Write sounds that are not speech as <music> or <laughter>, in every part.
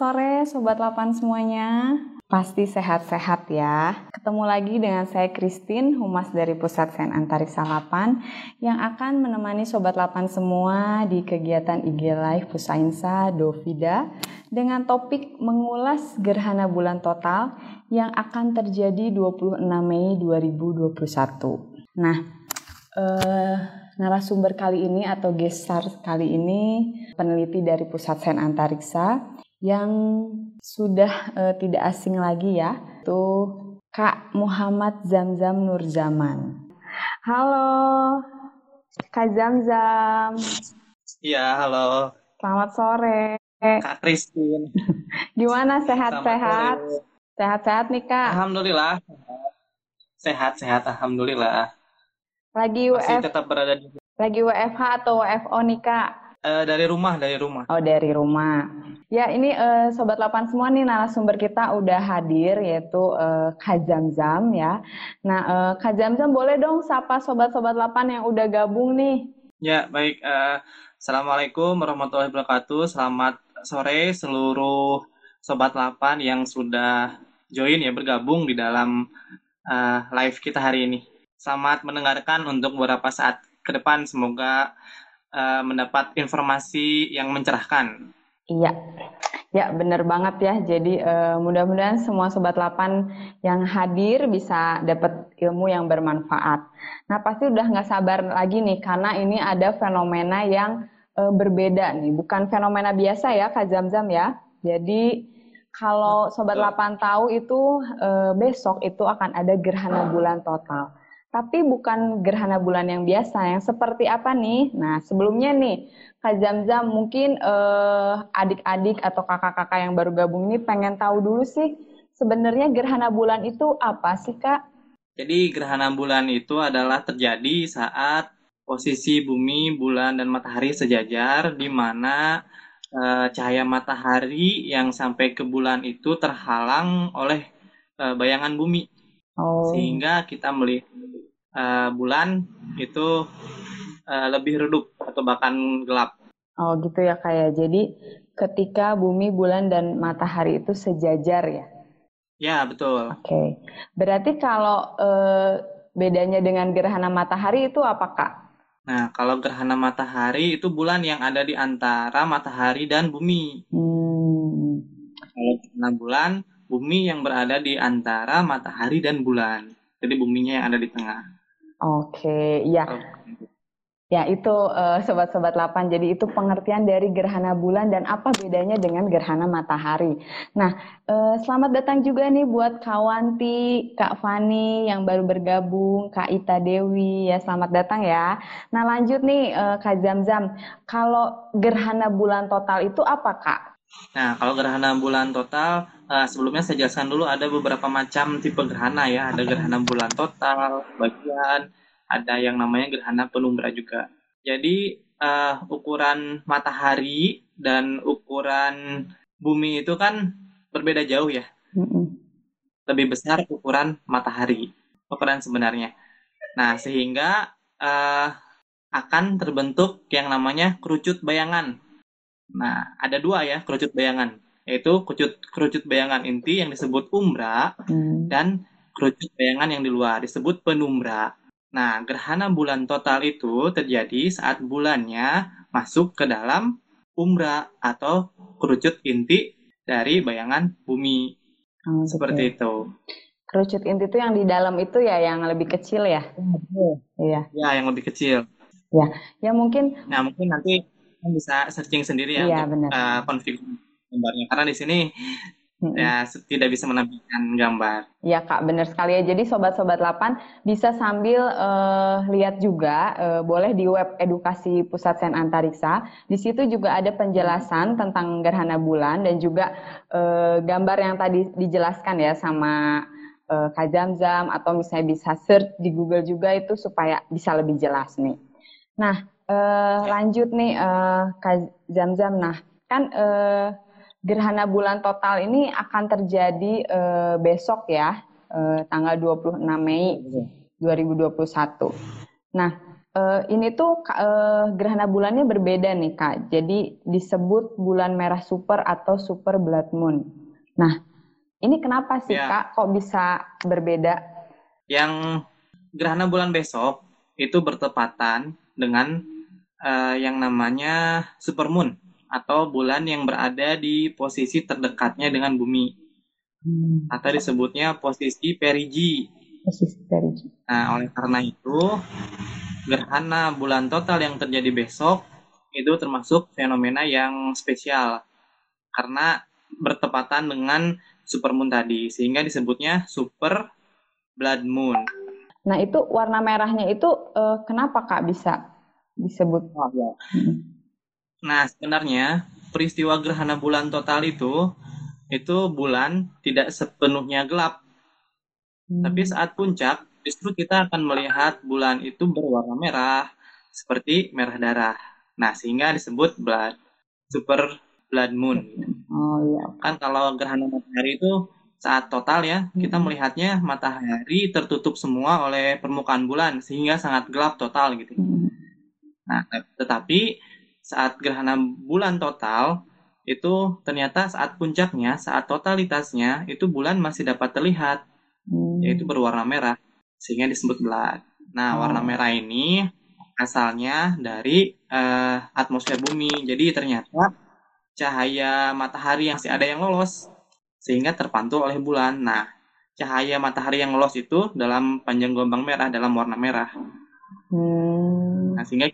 sore Sobat Lapan semuanya. Pasti sehat-sehat ya. Ketemu lagi dengan saya Christine, Humas dari Pusat Sen Antariksa Lapan yang akan menemani Sobat Lapan semua di kegiatan IG Live Pusainsa Dovida dengan topik mengulas gerhana bulan total yang akan terjadi 26 Mei 2021. Nah, eh, narasumber kali ini atau gestar kali ini peneliti dari Pusat Sen Antariksa yang sudah uh, tidak asing lagi ya, itu Kak Muhammad Zamzam Nurzaman. Halo, Kak Zamzam. Iya, halo. Selamat sore. Kak Christine. <laughs> Gimana sehat-sehat? Sehat-sehat nih Kak? Alhamdulillah. Sehat-sehat, Alhamdulillah. Lagi Masih tetap berada di... Lagi WFH atau WFO nih Kak? Uh, dari rumah, dari rumah. Oh, dari rumah. Ya, ini uh, Sobat Lapan semua nih narasumber kita udah hadir yaitu uh, Kak Zamzam ya. Nah, uh, Kak Zamzam boleh dong sapa Sobat-Sobat Lapan yang udah gabung nih. Ya, baik. Uh, Assalamualaikum warahmatullahi wabarakatuh. Selamat sore seluruh Sobat Lapan yang sudah join ya, bergabung di dalam uh, live kita hari ini. Selamat mendengarkan untuk beberapa saat ke depan. Semoga uh, mendapat informasi yang mencerahkan. Iya, ya benar banget ya. Jadi uh, mudah-mudahan semua sobat lapan yang hadir bisa dapat ilmu yang bermanfaat. Nah pasti udah nggak sabar lagi nih karena ini ada fenomena yang uh, berbeda nih, bukan fenomena biasa ya Kak Zamzam ya. Jadi kalau sobat lapan tahu itu uh, besok itu akan ada gerhana bulan total. Tapi bukan gerhana bulan yang biasa, yang seperti apa nih? Nah, sebelumnya nih, Kak Zamzam mungkin eh, adik-adik atau kakak-kakak yang baru gabung ini pengen tahu dulu sih, sebenarnya gerhana bulan itu apa sih, Kak? Jadi, gerhana bulan itu adalah terjadi saat posisi bumi, bulan, dan matahari sejajar, di mana eh, cahaya matahari yang sampai ke bulan itu terhalang oleh eh, bayangan bumi. Oh. Sehingga kita melihat uh, bulan itu uh, lebih redup atau bahkan gelap. Oh gitu ya kayak. Ya. Jadi ketika bumi, bulan dan matahari itu sejajar ya? Ya betul. Oke. Okay. Berarti kalau uh, bedanya dengan gerhana matahari itu apa kak? Nah kalau gerhana matahari itu bulan yang ada di antara matahari dan bumi. Hmm. Kalau gerhana bulan bumi yang berada di antara matahari dan bulan. Jadi buminya yang ada di tengah. Oke, ya. Ya, itu uh, sobat-sobat 8. Jadi itu pengertian dari gerhana bulan dan apa bedanya dengan gerhana matahari. Nah, uh, selamat datang juga nih buat Kawanti, Kak Fani yang baru bergabung, Kak Ita Dewi ya, selamat datang ya. Nah, lanjut nih uh, Kak Zamzam. Kalau gerhana bulan total itu apa, Kak? Nah, kalau gerhana bulan total uh, sebelumnya saya jelaskan dulu ada beberapa macam tipe gerhana ya. Ada gerhana bulan total, bagian, ada yang namanya gerhana penumbra juga. Jadi uh, ukuran matahari dan ukuran bumi itu kan berbeda jauh ya. Lebih besar ukuran matahari, ukuran sebenarnya. Nah, sehingga uh, akan terbentuk yang namanya kerucut bayangan. Nah, ada dua ya kerucut bayangan yaitu kerucut kerucut bayangan inti yang disebut umbra hmm. dan kerucut bayangan yang di luar disebut penumbra. Nah, gerhana bulan total itu terjadi saat bulannya masuk ke dalam umbra atau kerucut inti dari bayangan bumi. Oh, Seperti itu. Kerucut inti itu yang di dalam itu ya yang lebih kecil ya? Iya. Ya, yang lebih kecil. Ya, ya mungkin. Nah, mungkin nanti bisa searching sendiri ya, ya untuk uh, konfigurasi gambarnya karena di sini hmm. ya tidak bisa menampilkan gambar. Ya kak, benar sekali ya. Jadi sobat-sobat 8 bisa sambil uh, lihat juga, uh, boleh di web edukasi Pusat Sen Antariksa. Di situ juga ada penjelasan tentang gerhana bulan dan juga uh, gambar yang tadi dijelaskan ya sama uh, Kak Zamzam atau misalnya bisa search di Google juga itu supaya bisa lebih jelas nih. Nah, uh, lanjut nih uh, Kak Zamzam. Nah, kan uh, gerhana bulan total ini akan terjadi uh, besok ya, uh, tanggal 26 Mei 2021. Nah, uh, ini tuh uh, gerhana bulannya berbeda nih kak. Jadi disebut bulan merah super atau super blood moon. Nah, ini kenapa sih ya. kak? Kok bisa berbeda? Yang gerhana bulan besok itu bertepatan dengan uh, yang namanya supermoon atau bulan yang berada di posisi terdekatnya dengan bumi hmm. atau disebutnya posisi perigi. Posisi perigi. Nah, oleh karena itu gerhana bulan total yang terjadi besok itu termasuk fenomena yang spesial karena bertepatan dengan supermoon tadi sehingga disebutnya super blood moon. Nah, itu warna merahnya itu uh, kenapa Kak bisa disebut? Oh, ya. Nah, sebenarnya peristiwa gerhana bulan total itu itu bulan tidak sepenuhnya gelap. Hmm. Tapi saat puncak justru kita akan melihat bulan itu berwarna merah seperti merah darah. Nah, sehingga disebut blood super blood moon. Oh iya. Kan kalau gerhana matahari itu saat total ya, hmm. kita melihatnya matahari tertutup semua oleh permukaan bulan sehingga sangat gelap total gitu. Hmm. Nah, tetapi saat gerhana bulan total itu ternyata saat puncaknya, saat totalitasnya itu bulan masih dapat terlihat, hmm. yaitu berwarna merah, sehingga disebut blood. Nah, oh. warna merah ini asalnya dari uh, atmosfer bumi. Jadi ternyata cahaya matahari yang masih ada yang lolos, sehingga terpantul oleh bulan. Nah, cahaya matahari yang lolos itu dalam panjang gelombang merah, dalam warna merah. Hmm. Nah, sehingga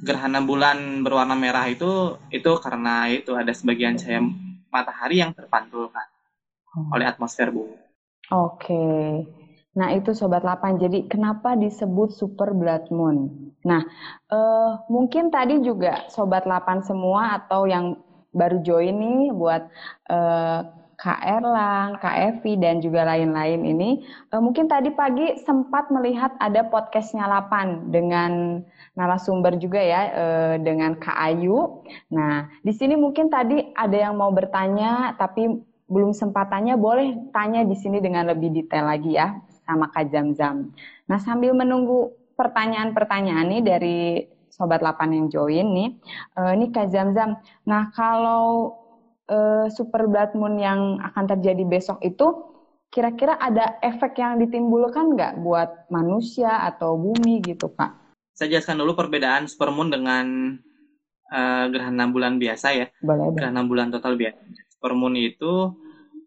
gerhana bulan berwarna merah itu itu karena itu ada sebagian cahaya matahari yang terpantulkan hmm. oleh atmosfer bumi. Oke. Nah, itu sobat 8. Jadi kenapa disebut super blood moon? Nah, uh, mungkin tadi juga sobat 8 semua atau yang baru join nih buat uh, Kak Erlang, Kak Evi, dan juga lain-lain ini, uh, mungkin tadi pagi sempat melihat ada podcastnya 8 dengan narasumber juga ya uh, dengan Kak Ayu. Nah, di sini mungkin tadi ada yang mau bertanya, tapi belum sempat tanya, boleh tanya di sini dengan lebih detail lagi ya sama Kak Jam-Jam. Nah, sambil menunggu pertanyaan-pertanyaan nih dari Sobat 8 yang join nih, uh, ini Kak Jam-Jam. Nah, kalau uh, super blood moon yang akan terjadi besok itu kira-kira ada efek yang ditimbulkan nggak buat manusia atau bumi gitu Pak? Saya jelaskan dulu perbedaan supermoon dengan uh, gerhana bulan biasa ya. Boleh, gerhana bulan total biasa. Supermoon itu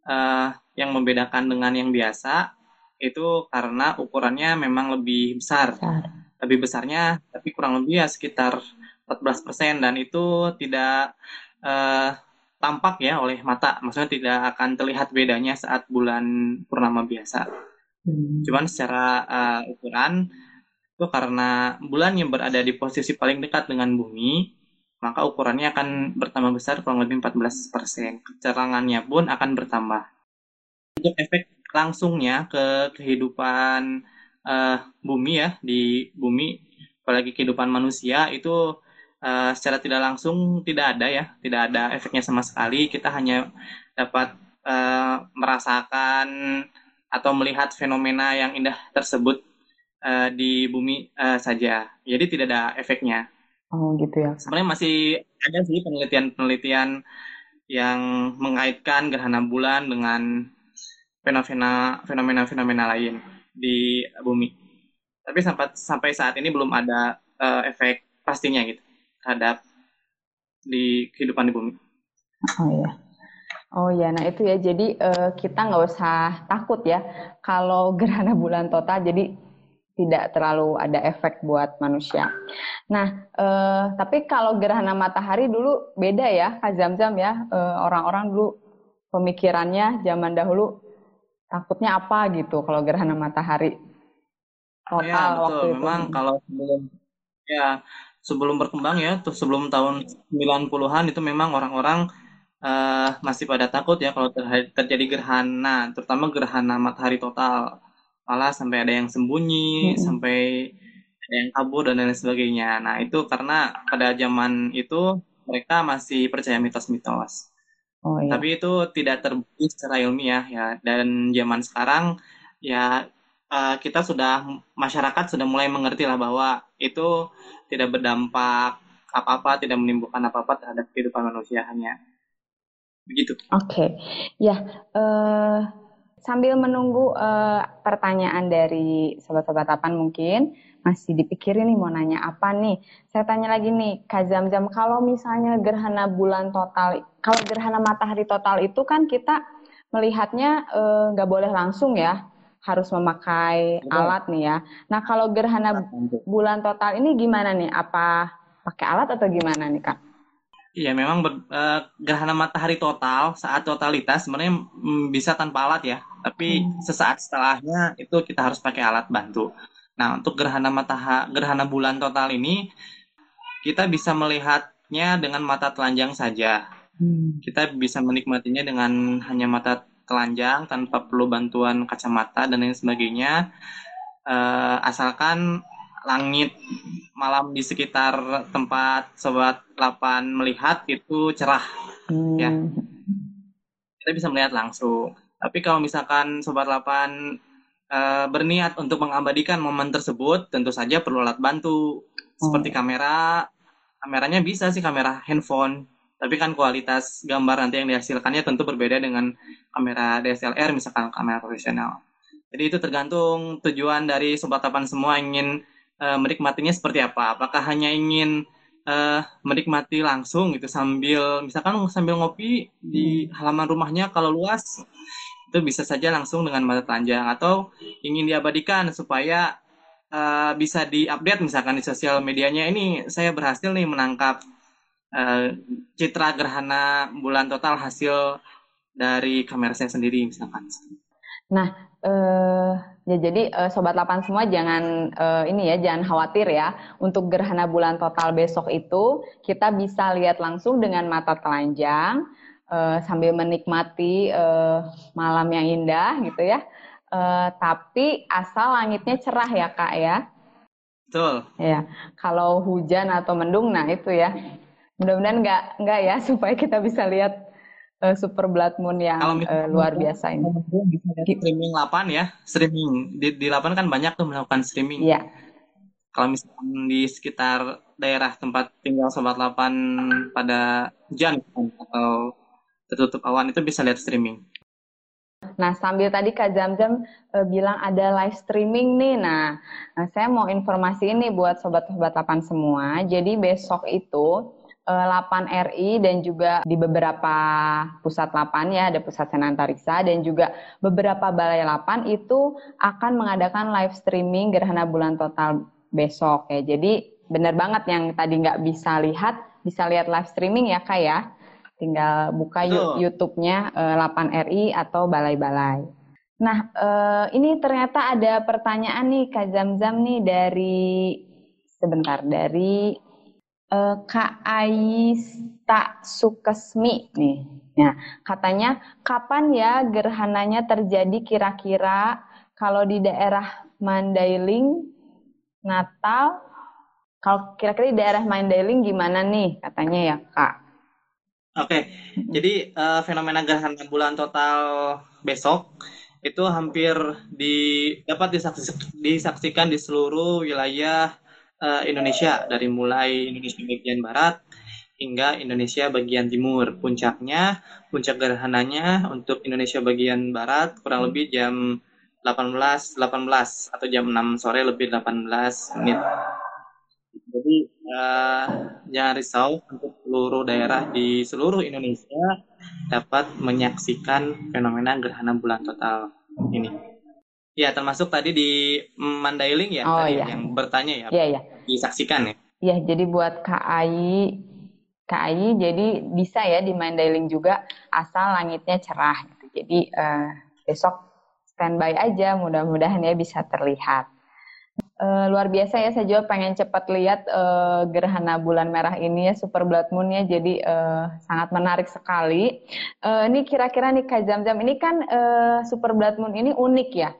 uh, yang membedakan dengan yang biasa itu karena ukurannya memang lebih besar. besar. Lebih besarnya tapi kurang lebih ya sekitar 14% dan itu tidak uh, tampak ya oleh mata. Maksudnya tidak akan terlihat bedanya saat bulan purnama biasa. Hmm. Cuman secara uh, ukuran itu karena bulan yang berada di posisi paling dekat dengan bumi, maka ukurannya akan bertambah besar kurang lebih 14%. Kecerangannya pun akan bertambah. Untuk efek langsungnya ke kehidupan uh, bumi ya, di bumi, apalagi kehidupan manusia itu uh, secara tidak langsung tidak ada ya, tidak ada efeknya sama sekali. Kita hanya dapat uh, merasakan atau melihat fenomena yang indah tersebut uh, di bumi uh, saja. Jadi tidak ada efeknya. Oh gitu ya. Sebenarnya masih ada sih penelitian-penelitian yang mengaitkan gerhana bulan dengan fenomena fenomena-fenomena lain di bumi. Tapi sampai sampai saat ini belum ada uh, efek pastinya gitu terhadap di kehidupan di bumi. Oh iya. Oh ya, nah itu ya. Jadi uh, kita nggak usah takut ya kalau <laughs> gerhana bulan total. Jadi tidak terlalu ada efek buat manusia. Nah, uh, tapi kalau gerhana matahari dulu beda ya, Kak Zam-Zam ya. eh, orang-orang dulu pemikirannya zaman dahulu takutnya apa gitu kalau gerhana matahari total ya, betul. waktu itu. Memang kalau sebelum ya sebelum berkembang ya, tuh sebelum tahun 90-an itu memang orang-orang uh, masih pada takut ya kalau terjadi gerhana, terutama gerhana matahari total. Malah sampai ada yang sembunyi, hmm. sampai ada yang kabur dan lain sebagainya. Nah, itu karena pada zaman itu mereka masih percaya mitos-mitos. Oh, iya. Tapi itu tidak terbukti secara ilmiah ya. Dan zaman sekarang ya uh, kita sudah masyarakat sudah mulai mengerti lah bahwa itu tidak berdampak apa-apa, tidak menimbulkan apa-apa terhadap kehidupan manusia hanya begitu. Oke, okay. ya uh, sambil menunggu uh, pertanyaan dari sobat-sobat Tapan mungkin masih dipikirin nih mau nanya apa nih. Saya tanya lagi nih, Kak Jam-Jam, kalau misalnya gerhana bulan total, kalau gerhana matahari total itu kan kita melihatnya nggak uh, boleh langsung ya, harus memakai Betul. alat nih ya. Nah kalau gerhana bulan total ini gimana nih? Apa pakai alat atau gimana nih kak? Iya memang ber, uh, gerhana matahari total saat totalitas sebenarnya mm, bisa tanpa alat ya, tapi hmm. sesaat setelahnya itu kita harus pakai alat bantu. Nah untuk gerhana matahari gerhana bulan total ini kita bisa melihatnya dengan mata telanjang saja. Hmm. Kita bisa menikmatinya dengan hanya mata telanjang tanpa perlu bantuan kacamata dan lain sebagainya uh, asalkan langit malam di sekitar tempat sobat lapan melihat itu cerah hmm. ya kita bisa melihat langsung tapi kalau misalkan sobat lapan uh, berniat untuk mengabadikan momen tersebut tentu saja perlu alat bantu seperti oh. kamera kameranya bisa sih kamera handphone tapi kan kualitas gambar nanti yang dihasilkannya tentu berbeda dengan kamera DSLR misalkan kamera profesional. Jadi itu tergantung tujuan dari sobat tapan semua ingin uh, menikmatinya seperti apa. Apakah hanya ingin uh, menikmati langsung gitu sambil misalkan sambil ngopi di halaman rumahnya kalau luas itu bisa saja langsung dengan mata telanjang atau ingin diabadikan supaya uh, bisa diupdate misalkan di sosial medianya ini saya berhasil nih menangkap uh, citra gerhana bulan total hasil dari kamera saya sendiri misalkan. Nah, uh, ya jadi uh, sobat lapan semua jangan uh, ini ya jangan khawatir ya untuk gerhana bulan total besok itu kita bisa lihat langsung dengan mata telanjang uh, sambil menikmati uh, malam yang indah gitu ya. Uh, tapi asal langitnya cerah ya kak ya. Betul. Ya, kalau hujan atau mendung, nah itu ya mudah-mudahan nggak nggak ya <laughs> supaya kita bisa lihat uh, super blood moon yang Kalau uh, luar biasa ini. Bisa streaming 8 ya, streaming di, di 8 kan banyak tuh melakukan streaming. Iya. Kalau misalkan di sekitar daerah tempat tinggal sobat 8 pada hujan atau tertutup awan itu bisa lihat streaming. Nah, sambil tadi Kak Jam-Jam e, bilang ada live streaming nih. Nah, nah, saya mau informasi ini buat sobat-sobat 8 semua. Jadi besok itu Lapan RI dan juga di beberapa pusat Lapan ya, ada pusat Senantariksa dan juga beberapa balai Lapan itu akan mengadakan live streaming gerhana bulan total besok ya. Jadi benar banget yang tadi nggak bisa lihat, bisa lihat live streaming ya kak ya. Tinggal buka YouTube-nya uh, Lapan RI atau balai-balai. Nah, uh, ini ternyata ada pertanyaan nih Kak Zam-Zam nih dari sebentar dari uh, Aista Sukesmi nih. Nah, katanya kapan ya gerhananya terjadi kira-kira kalau di daerah Mandailing Natal kalau kira-kira di daerah Mandailing gimana nih katanya ya Kak? Oke, jadi uh, fenomena gerhana bulan total besok itu hampir di, dapat disaksikan di seluruh wilayah uh, Indonesia dari mulai Indonesia bagian barat hingga Indonesia bagian timur. Puncaknya, puncak gerhananya untuk Indonesia bagian barat kurang lebih jam 18 18 atau jam 6 sore lebih 18 menit. Jadi uh, jangan risau untuk seluruh daerah di seluruh Indonesia dapat menyaksikan fenomena gerhana bulan total ini. Ya, termasuk tadi di Mandailing ya, oh, tadi iya. yang bertanya ya. Iya, iya. Disaksikan ya. Iya, jadi buat KAI KAI jadi bisa ya di Mandailing juga asal langitnya cerah gitu. Jadi uh, besok standby aja, mudah-mudahan ya bisa terlihat. Uh, luar biasa ya saya juga pengen cepat lihat uh, gerhana bulan merah ini ya super blood moon ya jadi uh, sangat menarik sekali. Uh, ini kira-kira nih Kak Jam-Jam ini kan uh, super blood moon ini unik ya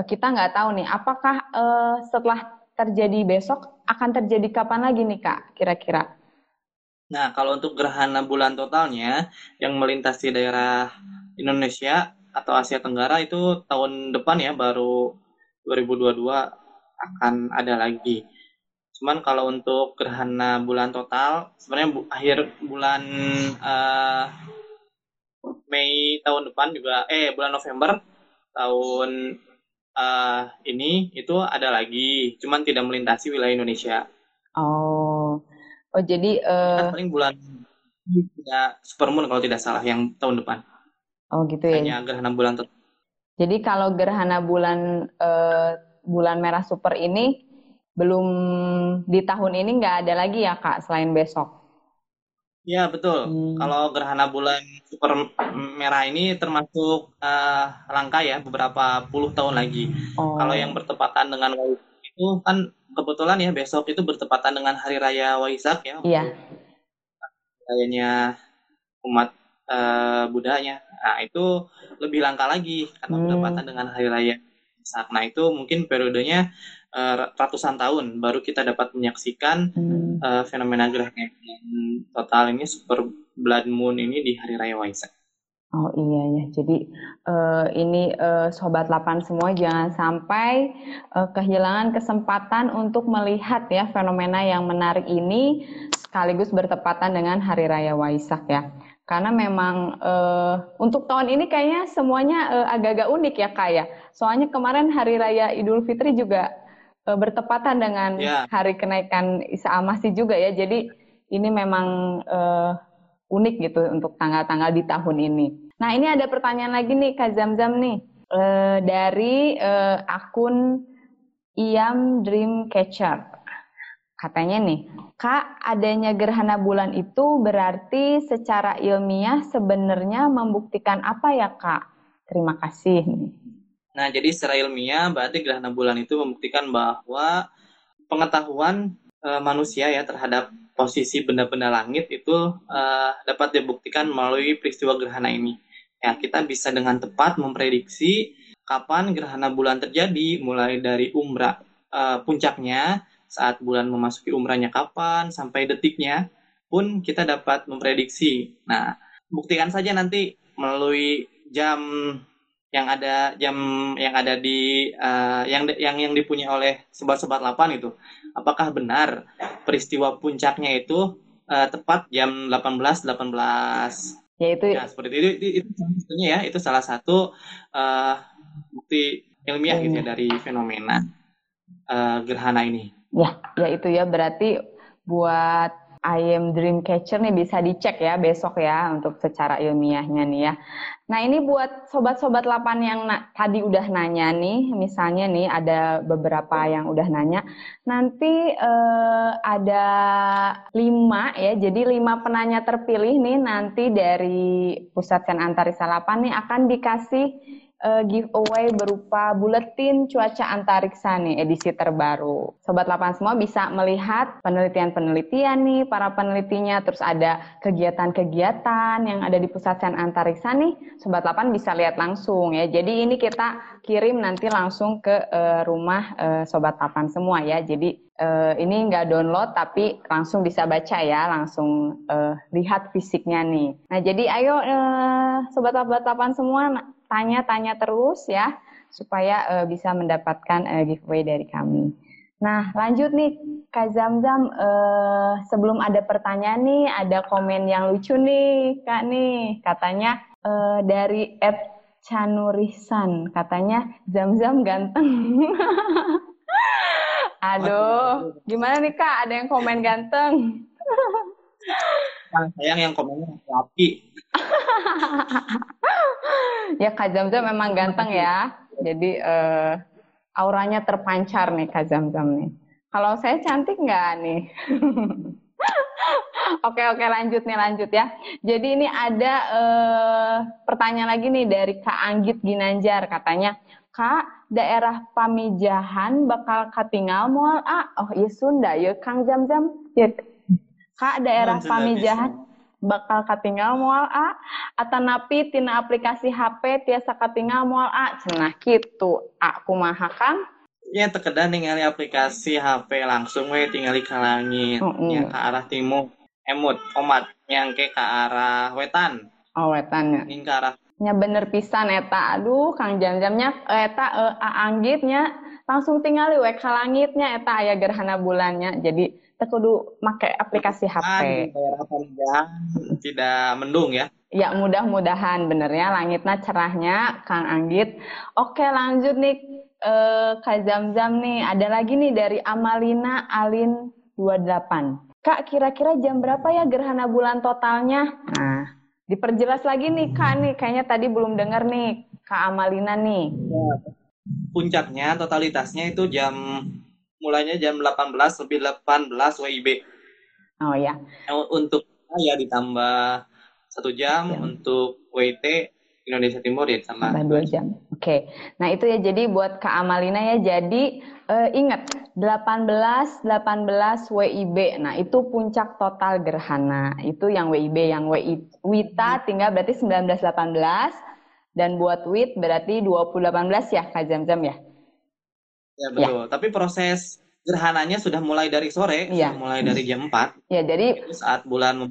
kita nggak tahu nih apakah uh, setelah terjadi besok akan terjadi kapan lagi nih kak kira-kira? Nah kalau untuk gerhana bulan totalnya yang melintasi daerah Indonesia atau Asia Tenggara itu tahun depan ya baru 2022 akan ada lagi. Cuman kalau untuk gerhana bulan total, sebenarnya bu, akhir bulan uh, Mei tahun depan juga, eh bulan November tahun uh, ini itu ada lagi, cuman tidak melintasi wilayah Indonesia. Oh, oh jadi uh... paling bulan ya supermoon kalau tidak salah yang tahun depan. Oh gitu ya. Hanya gerhana bulan total. Jadi kalau gerhana bulan uh, bulan merah super ini belum di tahun ini nggak ada lagi ya kak selain besok? Iya betul. Hmm. Kalau gerhana bulan super merah ini termasuk uh, langka ya beberapa puluh tahun lagi. Oh. Kalau yang bertepatan dengan Waisak itu kan kebetulan ya besok itu bertepatan dengan hari raya Waisak ya. Iya. Rayanya umat uh, Budanya. Nah itu lebih langka lagi karena hmm. bertepatan dengan hari raya Waisak. Nah itu mungkin periodenya uh, ratusan tahun baru kita dapat menyaksikan hmm. Uh, fenomena gerhana total ini super blood moon ini di hari raya Waisak. Oh iya ya, jadi uh, ini uh, sobat 8 semua jangan sampai uh, kehilangan kesempatan untuk melihat ya fenomena yang menarik ini sekaligus bertepatan dengan hari raya Waisak ya. Karena memang uh, untuk tahun ini kayaknya semuanya uh, agak-agak unik ya kak ya. Soalnya kemarin hari raya Idul Fitri juga uh, bertepatan dengan yeah. hari kenaikan Isa Al-Masih juga ya. Jadi ini memang uh, unik gitu untuk tanggal-tanggal di tahun ini. Nah ini ada pertanyaan lagi nih Kak Zamzam nih uh, dari uh, akun Iam Dreamcatcher. Katanya nih, Kak, adanya gerhana bulan itu berarti secara ilmiah sebenarnya membuktikan apa ya, Kak? Terima kasih. Nah, jadi secara ilmiah berarti gerhana bulan itu membuktikan bahwa pengetahuan e, manusia ya terhadap posisi benda-benda langit itu e, dapat dibuktikan melalui peristiwa gerhana ini. Ya, kita bisa dengan tepat memprediksi kapan gerhana bulan terjadi mulai dari umrah e, puncaknya saat bulan memasuki umrahnya kapan sampai detiknya pun kita dapat memprediksi. Nah, buktikan saja nanti melalui jam yang ada jam yang ada di uh, yang yang yang dipunyai oleh sobat-sobat 8 itu. Apakah benar peristiwa puncaknya itu uh, tepat jam 18.18 18 ya itu ya seperti itu. Itu, itu, itu satunya ya. Itu salah satu uh, bukti ilmiah hmm. gitu ya dari fenomena uh, gerhana ini. Ya ya itu ya. Berarti buat I am Dreamcatcher nih bisa dicek ya besok ya untuk secara ilmiahnya nih ya. Nah ini buat sobat-sobat 8 yang tadi udah nanya nih, misalnya nih ada beberapa yang udah nanya, nanti eh, ada lima ya, jadi lima penanya terpilih nih nanti dari Pusat Sen Antarisa 8 nih akan dikasih uh, giveaway berupa buletin cuaca antariksa nih edisi terbaru. Sobat Lapan semua bisa melihat penelitian-penelitian nih para penelitinya, terus ada kegiatan-kegiatan yang ada di pusat sains antariksa nih. Sobat Lapan bisa lihat langsung ya. Jadi ini kita kirim nanti langsung ke uh, rumah uh, Sobat Lapan semua ya. Jadi uh, ini nggak download tapi langsung bisa baca ya, langsung uh, lihat fisiknya nih. Nah jadi ayo uh, Sobat-Sobat Lapan semua tanya-tanya terus ya supaya uh, bisa mendapatkan uh, giveaway dari kami. Nah, lanjut nih Kak Zamzam, uh, sebelum ada pertanyaan nih, ada komen yang lucu nih Kak nih. Katanya uh, dari Ed Chanurisan, katanya Zamzam ganteng. <laughs> Aduh, gimana nih Kak? Ada yang komen ganteng? sayang yang komennya rapi. <laughs> ya Kak Zamzam memang ganteng ya. Jadi uh, auranya terpancar nih Kak Zamzam nih. Kalau saya cantik nggak nih? <laughs> oke oke lanjut nih lanjut ya. Jadi ini ada uh, pertanyaan lagi nih dari Kak Anggit Ginanjar katanya. Kak, daerah Pamijahan bakal katingal mual ah. Oh iya Sunda ya Kang Jam Jam. Ya. Kak, daerah Pamijahan bakal katinggal mual a atau napi tina aplikasi HP tiasa katinggal mual a cenah gitu a kumaha kan ya terkedan ningali aplikasi HP langsung we tinggali ke langit mm -hmm. ya ke arah timur emut omat yang ke ke arah wetan oh wetan ya ke arah nya bener pisan eta. Aduh kang jam-jamnya eta uh, anggitnya. Langsung tinggal we ke langitnya eta aya gerhana bulannya. Jadi kudu make aplikasi HP tidak mendung ya? Ya mudah-mudahan. Benernya langitnya cerahnya Kang Anggit. Oke lanjut nih eh, Kak Zam-Zam nih. Ada lagi nih dari Amalina Alin 28 Kak, kira-kira jam berapa ya gerhana bulan totalnya? Nah, diperjelas lagi nih Kak nih, kayaknya tadi belum dengar nih Kak Amalina nih. Puncaknya totalitasnya itu jam mulainya jam 18 lebih 18 WIB. Oh ya. Untuk ya ditambah satu jam, jam. untuk WIT Indonesia Timur ya sama dua jam. Oke. Okay. Nah, itu ya jadi buat Kak Amalina ya. Jadi uh, ingat 18 18 WIB. Nah, itu puncak total gerhana. Itu yang WIB, yang WI, WITA tinggal berarti 19 18 dan buat WIT berarti 20 18 ya Kak Jam-Jam ya. Ya betul. Ya. Tapi proses gerhananya sudah mulai dari sore, ya. sudah mulai dari jam 4. Ya, jadi saat bulan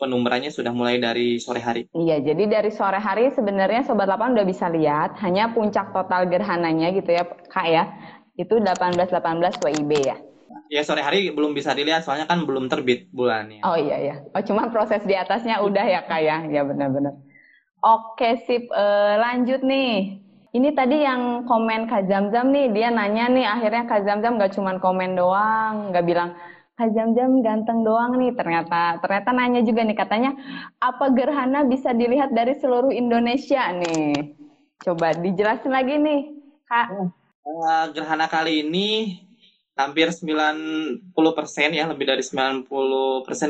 penumberannya sudah mulai dari sore hari. Iya, jadi dari sore hari sebenarnya Sobat Lapan udah bisa lihat, hanya puncak total gerhananya gitu ya Kak ya, itu 18-18 WIB ya. Ya sore hari belum bisa dilihat soalnya kan belum terbit bulannya. Oh iya ya. Oh cuma proses di atasnya udah ya kak ya. Ya benar-benar. Oke sip. Uh, lanjut nih. Ini tadi yang komen Kak Zam-Zam nih, dia nanya nih, akhirnya Kak Zam-Zam gak cuma komen doang, gak bilang, Kak Jam-Jam ganteng doang nih ternyata. Ternyata nanya juga nih katanya apa gerhana bisa dilihat dari seluruh Indonesia nih. Coba dijelasin lagi nih, Kak. Uh, gerhana kali ini hampir 90% ya, lebih dari 90%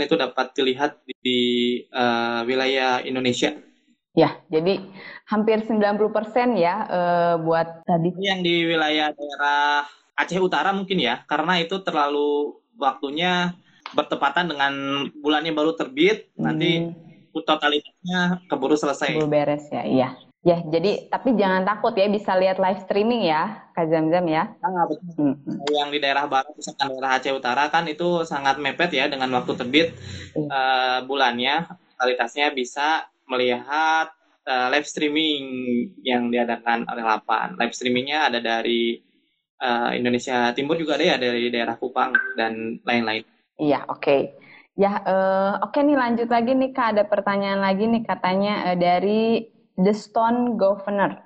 itu dapat dilihat di uh, wilayah Indonesia. Ya, jadi hampir 90% ya uh, buat tadi. Yang di wilayah daerah Aceh Utara mungkin ya, karena itu terlalu waktunya bertepatan dengan bulannya baru terbit, hmm. nanti totalitasnya keburu selesai. Keburu beres ya, iya. Ya, jadi tapi jangan takut ya bisa lihat live streaming ya, Kak Zam-Zam ya. Betul. Hmm. Yang di daerah barat, misalkan daerah Aceh Utara kan itu sangat mepet ya dengan waktu terbit hmm. uh, bulannya, totalitasnya bisa melihat uh, live streaming yang diadakan oleh Lapan. Live streamingnya ada dari uh, Indonesia Timur juga ada ya dari daerah Kupang dan lain-lain. Iya, oke. Okay. Ya, uh, oke okay nih lanjut lagi nih Kak, ada pertanyaan lagi nih katanya uh, dari The Stone Governor.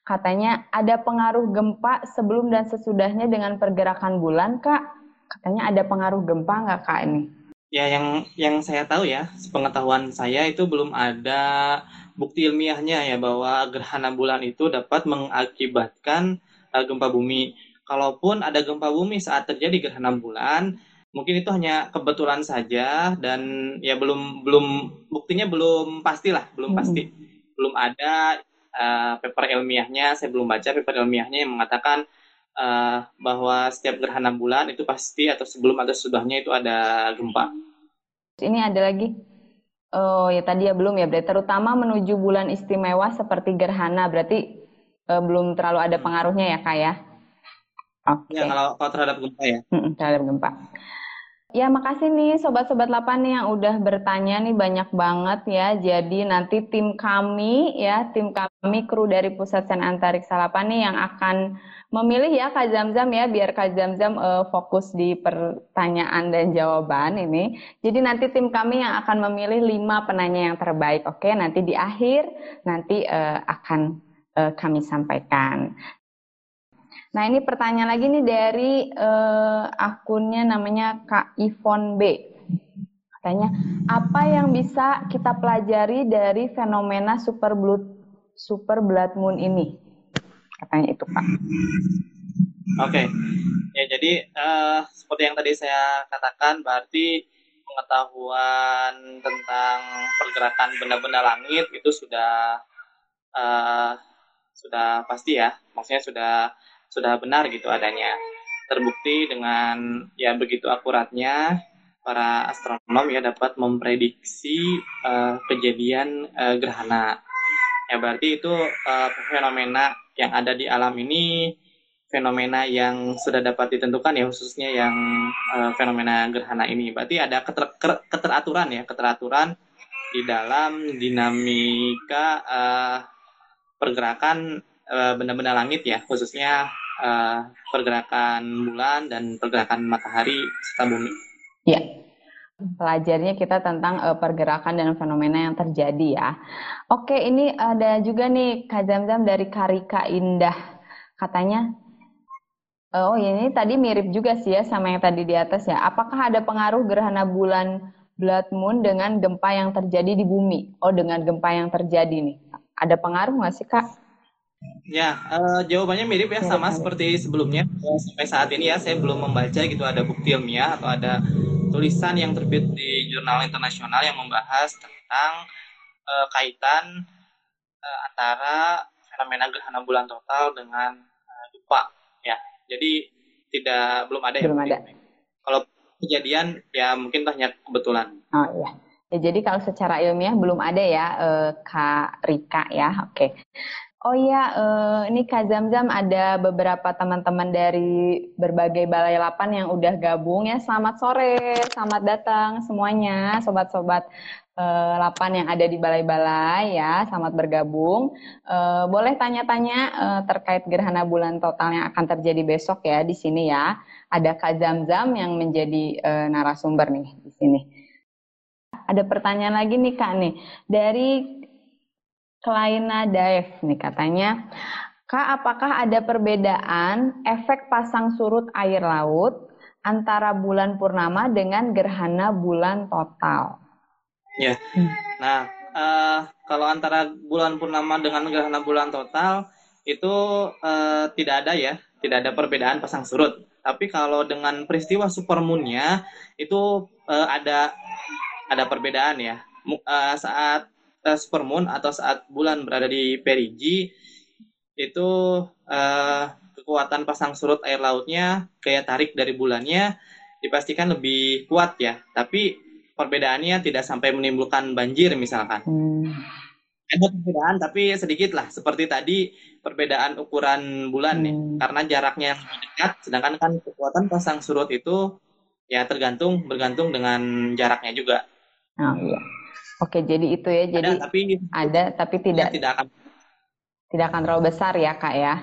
Katanya ada pengaruh gempa sebelum dan sesudahnya dengan pergerakan bulan Kak? Katanya ada pengaruh gempa nggak Kak ini? Ya, yang yang saya tahu ya, sepengetahuan saya itu belum ada bukti ilmiahnya ya bahwa gerhana bulan itu dapat mengakibatkan uh, gempa bumi. Kalaupun ada gempa bumi saat terjadi gerhana bulan, mungkin itu hanya kebetulan saja dan ya belum belum buktinya belum pastilah, belum pasti. Belum ada uh, paper ilmiahnya, saya belum baca paper ilmiahnya yang mengatakan uh, bahwa setiap gerhana bulan itu pasti atau sebelum atau sudahnya itu ada gempa. Ini ada lagi. Oh ya tadi ya belum ya, berarti terutama menuju bulan istimewa seperti gerhana, berarti uh, belum terlalu ada pengaruhnya ya kak ya? Oke. Okay. Ya kalau, kalau terhadap gempa ya. Hmm, terhadap gempa. Ya makasih nih sobat-sobat lapan nih yang udah bertanya nih banyak banget ya. Jadi nanti tim kami ya, tim kami kru dari Pusat Sen Antariksa Lapan nih yang akan memilih ya Kak Zamzam ya biar Kak Zamzam uh, fokus di pertanyaan dan jawaban ini. Jadi nanti tim kami yang akan memilih lima penanya yang terbaik. Oke, nanti di akhir nanti uh, akan uh, kami sampaikan. Nah ini pertanyaan lagi nih dari uh, akunnya namanya Kak Ivon B. Katanya, apa yang bisa kita pelajari dari fenomena super blood super blood moon ini? Katanya itu Kak. Oke, okay. ya jadi uh, seperti yang tadi saya katakan, berarti pengetahuan tentang pergerakan benda-benda langit itu sudah uh, sudah pasti ya. Maksudnya sudah sudah benar gitu adanya. Terbukti dengan ya begitu akuratnya para astronom ya dapat memprediksi uh, kejadian uh, gerhana. Ya berarti itu uh, fenomena yang ada di alam ini fenomena yang sudah dapat ditentukan ya khususnya yang uh, fenomena gerhana ini. Berarti ada keter, keteraturan ya keteraturan di dalam dinamika uh, pergerakan eh, benda-benda langit ya, khususnya uh, pergerakan bulan dan pergerakan matahari serta bumi. Ya, pelajarnya kita tentang uh, pergerakan dan fenomena yang terjadi ya. Oke, ini ada juga nih Kak Zamzam dari Karika Indah. Katanya, oh ini tadi mirip juga sih ya sama yang tadi di atas ya. Apakah ada pengaruh gerhana bulan blood moon dengan gempa yang terjadi di bumi? Oh, dengan gempa yang terjadi nih. Ada pengaruh nggak sih Kak? Ya, uh, jawabannya mirip ya sama seperti sebelumnya. Sampai saat ini ya saya belum membaca gitu ada bukti ilmiah atau ada tulisan yang terbit di jurnal internasional yang membahas tentang uh, kaitan uh, antara fenomena gerhana bulan total dengan uh, lupa ya. Jadi tidak belum ada ya belum ya. Ada. Kalau kejadian ya mungkin hanya kebetulan. Oh iya. Ya, jadi kalau secara ilmiah belum ada ya uh, Kak Rika ya. Oke. Okay. Oh iya, uh, ini Kak Zamzam ada beberapa teman-teman dari berbagai balai lapan yang udah gabung ya. Selamat sore, selamat datang semuanya, sobat-sobat uh, lapan yang ada di balai-balai ya. Selamat bergabung. Uh, boleh tanya-tanya uh, terkait gerhana bulan total yang akan terjadi besok ya di sini ya. Ada Kak Zamzam yang menjadi narasumber nih di sini. Ada pertanyaan lagi nih Kak nih dari Klaina Daev nih katanya, Kak apakah ada perbedaan efek pasang surut air laut antara bulan purnama dengan gerhana bulan total? Ya, nah uh, kalau antara bulan purnama dengan gerhana bulan total itu uh, tidak ada ya, tidak ada perbedaan pasang surut. Tapi kalau dengan peristiwa supermoonnya itu uh, ada ada perbedaan ya. Uh, saat uh, supermoon atau saat bulan berada di perigi itu uh, kekuatan pasang surut air lautnya kayak tarik dari bulannya dipastikan lebih kuat ya tapi perbedaannya tidak sampai menimbulkan banjir misalkan hmm. ada perbedaan tapi sedikit lah seperti tadi perbedaan ukuran bulan hmm. nih karena jaraknya yang dekat sedangkan kan kekuatan pasang surut itu ya tergantung bergantung dengan jaraknya juga oh, iya. Oke, jadi itu ya. Jadi ada tapi ada tapi tidak ya, tidak akan tidak akan terlalu besar ya, Kak ya.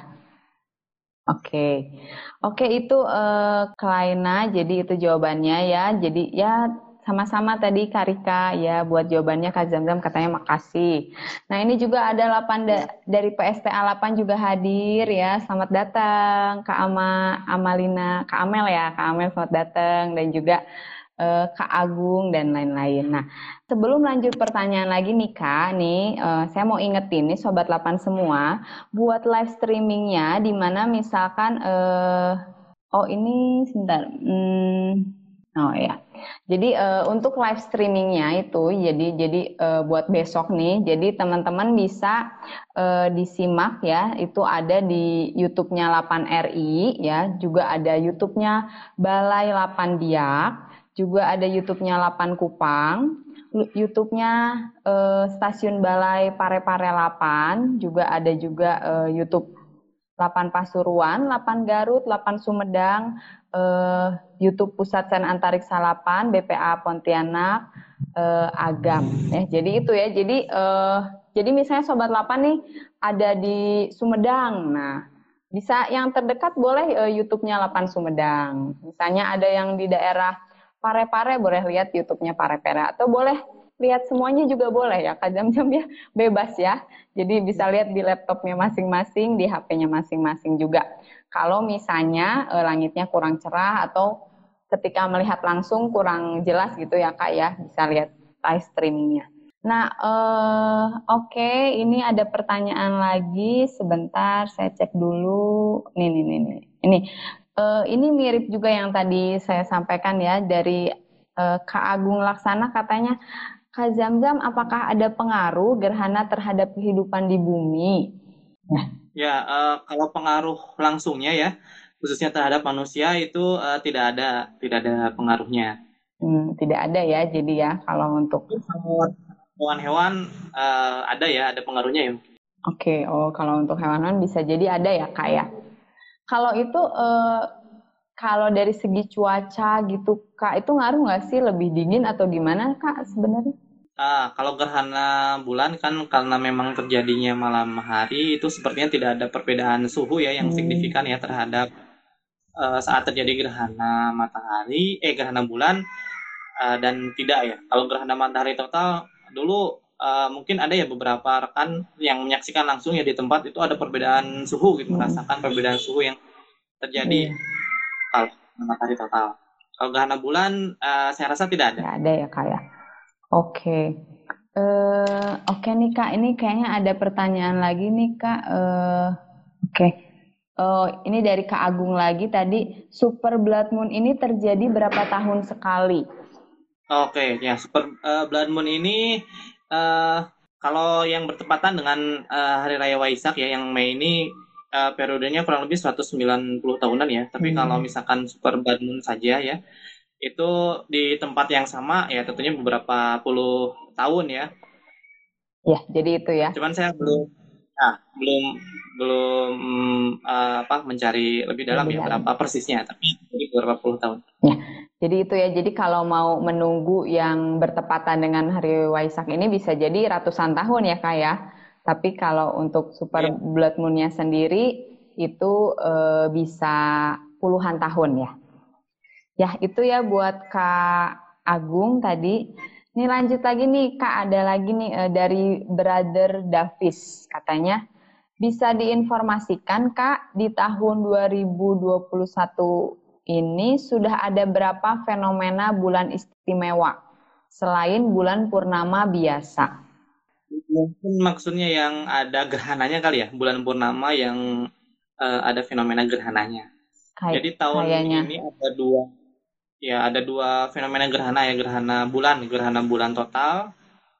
Oke. Oke, itu uh, Klaina, jadi itu jawabannya ya. Jadi ya sama-sama tadi Karika ya buat jawabannya Kak Zamzam katanya makasih. Nah, ini juga ada 8 da dari PSTA 8 juga hadir ya. Selamat datang Kak Ama Amalina, Kak Amel ya, Kak Amel selamat datang dan juga uh, Kak Agung dan lain-lain. Nah, sebelum lanjut pertanyaan lagi nih Kak, nih uh, saya mau ingetin nih Sobat 8 semua, buat live streamingnya di mana misalkan, uh, oh ini sebentar, hmm, oh ya. Jadi uh, untuk live streamingnya itu, jadi jadi uh, buat besok nih, jadi teman-teman bisa uh, disimak ya, itu ada di YouTube-nya 8 RI ya, juga ada YouTube-nya Balai 8 Diak juga ada YouTube-nya Lapan Kupang, YouTube-nya uh, Stasiun Balai Parepare Lapan, juga ada juga uh, YouTube Lapan Pasuruan, Lapan Garut, Lapan Sumedang, uh, YouTube Pusat Sen Antariksa Lapan, BPA Pontianak, uh, Agam. Ya, jadi itu ya. Jadi uh, jadi misalnya sobat Lapan nih ada di Sumedang. Nah, bisa yang terdekat boleh uh, YouTube-nya Lapan Sumedang. Misalnya ada yang di daerah Pare-pare boleh lihat YouTube-nya Pare-pare atau boleh lihat semuanya juga boleh ya Kak Jam-jam ya <laughs> bebas ya. Jadi bisa lihat di laptopnya masing-masing, di HP-nya masing-masing juga. Kalau misalnya eh, langitnya kurang cerah atau ketika melihat langsung kurang jelas gitu ya Kak ya, bisa lihat live streamingnya. Nah, eh, oke, okay. ini ada pertanyaan lagi. Sebentar, saya cek dulu. Nih, nih, nih, nih. Ini Uh, ini mirip juga yang tadi saya sampaikan ya dari uh, Kak Agung Laksana katanya Kak Zamzam apakah ada pengaruh gerhana terhadap kehidupan di bumi? Ya, ya uh, kalau pengaruh langsungnya ya khususnya terhadap manusia itu uh, tidak ada tidak ada pengaruhnya. Hmm, tidak ada ya jadi ya kalau untuk hewan-hewan uh, ada ya ada pengaruhnya ya. Oke, okay. oh kalau untuk hewan-hewan bisa jadi ada ya kak ya. Kalau itu uh, kalau dari segi cuaca gitu kak itu ngaruh nggak sih lebih dingin atau gimana kak sebenarnya? Ah, kalau gerhana bulan kan karena memang terjadinya malam hari itu sepertinya tidak ada perbedaan suhu ya yang Hmm. signifikan ya terhadap eh, saat terjadi gerhana matahari, eh gerhana bulan eh, dan tidak ya. Kalau gerhana matahari total dulu eh, mungkin ada ya beberapa rekan yang menyaksikan langsung ya di tempat itu ada perbedaan suhu gitu, Hmm. merasakan perbedaan suhu yang terjadi Iya. kalau matahari total. Kalau gerhana bulan eh, saya rasa tidak ada. Nggak ada ya kak ya. Oke. Eh, oke nih kak, ini kayaknya ada pertanyaan lagi nih kak. Eh, oke. Oh, ini dari Kak Agung lagi tadi. Super blood moon ini terjadi berapa tahun sekali? Oke, ya super eh, blood moon ini eh, kalau yang bertepatan dengan eh, hari raya Waisak ya yang Mei ini eh, periodenya kurang lebih 190 tahunan ya. Tapi Hmm. kalau misalkan super blood moon saja ya itu di tempat yang sama ya tentunya beberapa puluh tahun ya. Ya, jadi itu ya. Cuman saya belum nah, belum belum eh, apa mencari lebih dalam Lebih ya dalam. berapa persisnya, tapi jadi beberapa puluh tahun. Jadi itu ya. Jadi kalau mau menunggu yang bertepatan dengan hari Waisak ini bisa jadi ratusan tahun ya kak ya. Tapi kalau untuk super Iya. blood moon-nya sendiri itu eh, bisa puluhan tahun ya. Ya itu ya buat Kak Agung tadi. Ini lanjut lagi nih Kak, ada lagi nih eh, dari Brother Davis katanya bisa diinformasikan Kak di tahun 2021 ini sudah ada berapa fenomena bulan istimewa selain bulan purnama biasa? Mungkin maksudnya yang ada gerhananya kali ya, bulan purnama yang eh, ada fenomena gerhananya. Kayak Jadi tahun kayaknya. ini ada dua, ya ada dua fenomena gerhana ya, gerhana bulan, gerhana bulan total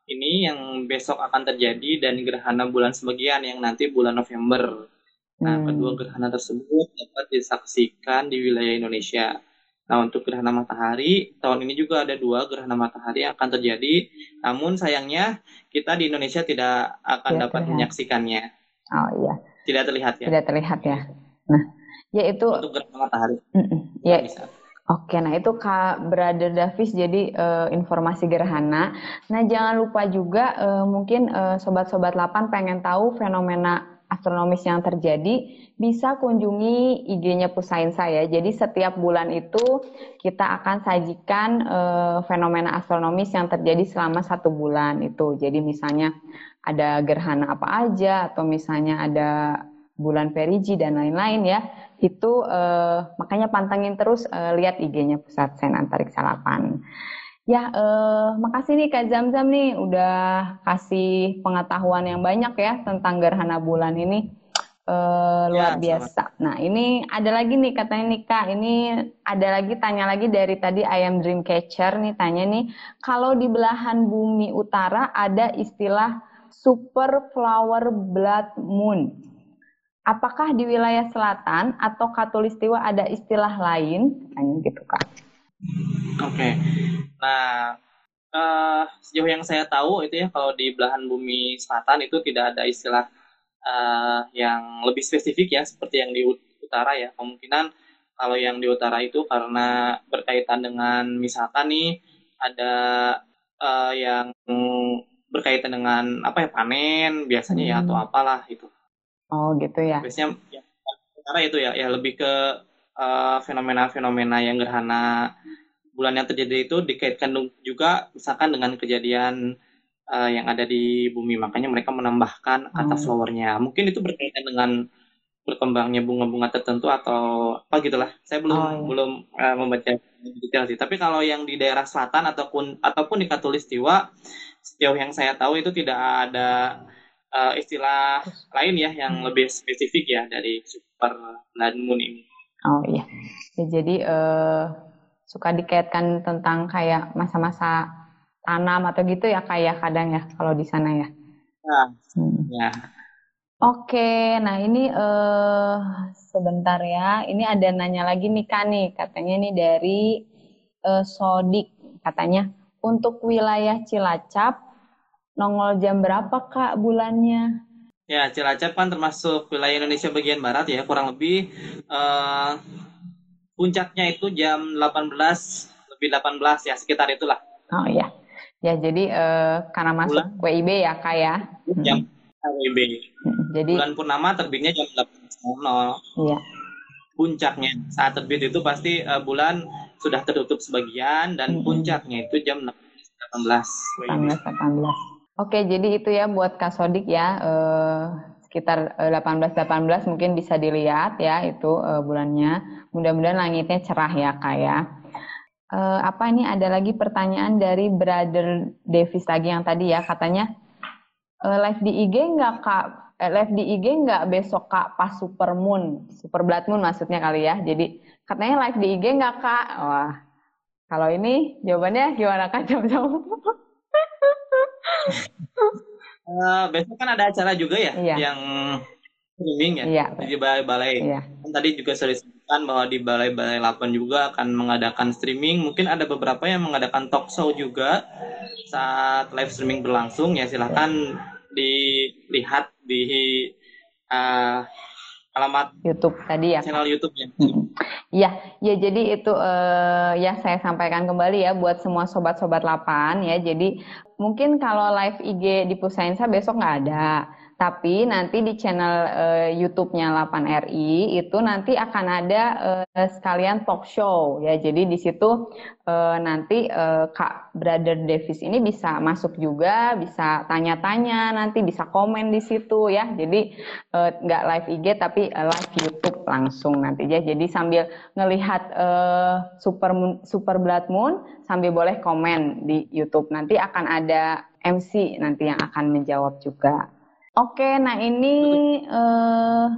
ini yang besok akan terjadi dan gerhana bulan sebagian yang nanti bulan November. Nah, Hmm. kedua gerhana tersebut dapat disaksikan di wilayah Indonesia. Nah, untuk gerhana matahari, tahun ini juga ada dua gerhana matahari yang akan terjadi. Namun sayangnya kita di Indonesia tidak akan Tidak dapat terlihat. menyaksikannya. Oh iya, Tidak terlihat ya. tidak terlihat ya. Nah, yaitu Untuk gerhana matahari mm-mm. nggak ya bisa. Oke, nah itu Kak Brother Davis jadi eh, informasi gerhana. Nah, jangan lupa juga eh, mungkin eh, sobat-sobat 8 pengen tahu fenomena astronomis yang terjadi, bisa kunjungi IG-nya Pusain saya. Jadi setiap bulan itu kita akan sajikan eh, fenomena astronomis yang terjadi selama satu bulan itu. Jadi misalnya ada gerhana apa aja atau misalnya ada bulan perigi dan lain-lain ya itu eh, makanya pantengin terus eh, lihat IG-nya Pusat Sains Antariksa 8. Ya, eh, makasih nih Kak Zam-Zam nih udah kasih pengetahuan yang banyak ya tentang gerhana bulan ini. Eh, luar Ya, biasa. Nah, ini ada lagi nih katanya nih Kak, ini ada lagi tanya lagi dari tadi Ayam Dreamcatcher nih tanya nih, kalau di belahan bumi utara ada istilah super flower blood moon. Apakah di wilayah selatan atau katulistiwa ada istilah lain? Tanya gitu Kak. Oke. Nah, eh, sejauh yang saya tahu itu ya kalau di belahan bumi selatan itu tidak ada istilah eh, yang lebih spesifik ya seperti yang di ut- utara ya. Kemungkinan kalau yang di utara itu karena berkaitan dengan misalkan nih ada eh, yang berkaitan dengan apa ya panen biasanya ya atau Hmm. apalah itu. Oh gitu ya. Biasanya utara itu ya ya lebih ke eh, fenomena-fenomena yang gerhana bulan yang terjadi itu dikaitkan juga misalkan dengan kejadian eh, yang ada di bumi makanya mereka menambahkan kata Oh. flowernya mungkin itu berkaitan dengan berkembangnya bunga-bunga tertentu atau apa gitulah saya belum Oh, iya. belum eh, membaca detail sih tapi kalau yang di daerah selatan ataupun ataupun di katulistiwa sejauh yang saya tahu itu tidak ada eh, istilah lain ya yang Hmm. lebih spesifik ya dari super blood moon ini Oh iya. Ya, jadi eh, suka dikaitkan tentang kayak masa-masa tanam atau gitu ya kayak kadang ya kalau di sana ya. nah Hmm. ya Oke, nah ini eh sebentar ya. Ini ada nanya lagi nih Kak nih, katanya nih dari eh, Sodik katanya untuk wilayah Cilacap nongol jam berapa Kak bulannya? Ya, Cilacap kan termasuk wilayah Indonesia bagian barat ya, kurang lebih eh, puncaknya itu jam 18 lebih 18 ya, sekitar itulah. Oh iya. Ya, jadi uh, karena masuk bulan, WIB ya, Kak ya. Jam hmm. WIB. Hmm. Jadi bulan purnama terbitnya jam 8.00. Iya. Puncaknya saat terbit itu pasti uh, bulan sudah tertutup sebagian dan hmm. puncaknya itu jam 18 18 18. Oke, jadi itu ya buat Kak Sodik ya. Uh, sekitar 18 18 mungkin bisa dilihat ya itu uh, bulannya. Mudah-mudahan langitnya cerah ya Kak ya. Uh, apa ini ada lagi pertanyaan dari Brother Davis lagi yang tadi ya katanya uh, live di IG nggak kak? Eh, live di IG nggak besok kak pas super moon? Super blood moon maksudnya kali ya. Jadi katanya live di IG nggak kak? Wah kalau ini jawabannya gimana kak? <laughs> Jam-jam uh, besok kan ada acara juga ya iya. yang streaming ya iya. di balai-balai iya. kan tadi juga sudah kan bahwa di balai-balai 8 juga akan mengadakan streaming. Mungkin ada beberapa yang mengadakan talk show juga saat live streaming berlangsung. Ya silahkan dilihat di uh, alamat YouTube tadi ya. Channel YouTube ya. Iya, ya jadi itu uh, ya saya sampaikan kembali ya buat semua sobat-sobat 8 ya. Jadi mungkin kalau live IG di Pusainsa besok nggak ada. Tapi nanti di channel uh, YouTube-nya 8RI itu nanti akan ada uh, sekalian talk show ya. Jadi di situ uh, nanti uh, Kak Brother Davis ini bisa masuk juga, bisa tanya-tanya, nanti bisa komen di situ ya. Jadi nggak uh, live IG tapi uh, live YouTube langsung nanti ya. Jadi sambil ngelihat uh, Super Moon, Super Blood Moon sambil boleh komen di YouTube. Nanti akan ada MC nanti yang akan menjawab juga. Oke, nah ini uh,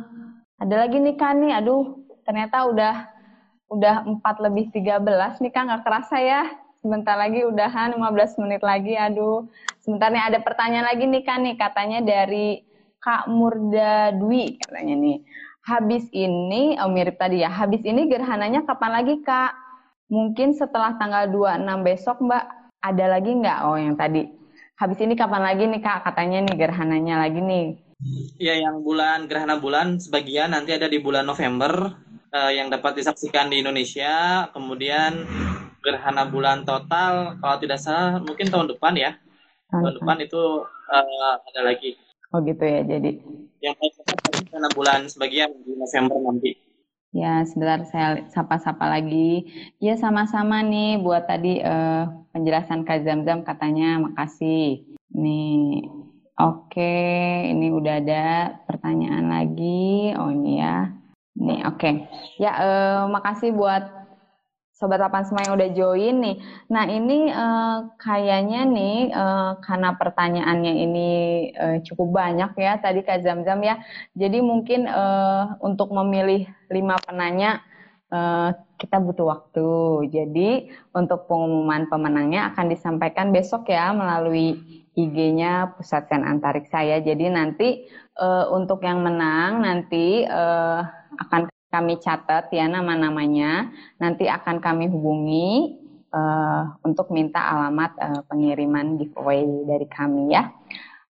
ada lagi nih kan nih, aduh ternyata udah udah 4 lebih 13 nih kan nggak kerasa ya. Sebentar lagi udahan 15 menit lagi, aduh. Sebentar nih ada pertanyaan lagi nih kan nih, katanya dari Kak Murda Dwi katanya nih. Habis ini, oh mirip tadi ya, habis ini gerhananya kapan lagi Kak? Mungkin setelah tanggal 26 besok Mbak, ada lagi nggak? Oh yang tadi habis ini kapan lagi nih kak? Katanya nih gerhananya lagi nih. Iya yang bulan gerhana bulan sebagian nanti ada di bulan November uh, yang dapat disaksikan di Indonesia. Kemudian gerhana bulan total kalau tidak salah mungkin tahun depan ya. Tahun depan itu uh, ada lagi. Oh gitu ya jadi. Yang gerhana bulan sebagian di November nanti Ya, sebentar saya sapa-sapa lagi. Ya, sama-sama nih buat tadi uh, penjelasan Kak Zamzam katanya makasih. Nih, oke, ini udah ada pertanyaan lagi. Oh, ini ya. Nih, oke. Ya, uh, makasih buat Sobat Lapan semua yang udah join nih. Nah ini uh, kayaknya nih uh, karena pertanyaannya ini uh, cukup banyak ya tadi Kak Zam-Zam ya. Jadi mungkin uh, untuk memilih lima penanya uh, kita butuh waktu. Jadi untuk pengumuman pemenangnya akan disampaikan besok ya melalui IG-nya Pusat Sen Antariksa ya. Jadi nanti uh, untuk yang menang nanti uh, akan kami catat ya nama-namanya. Nanti akan kami hubungi uh, untuk minta alamat uh, pengiriman giveaway dari kami ya.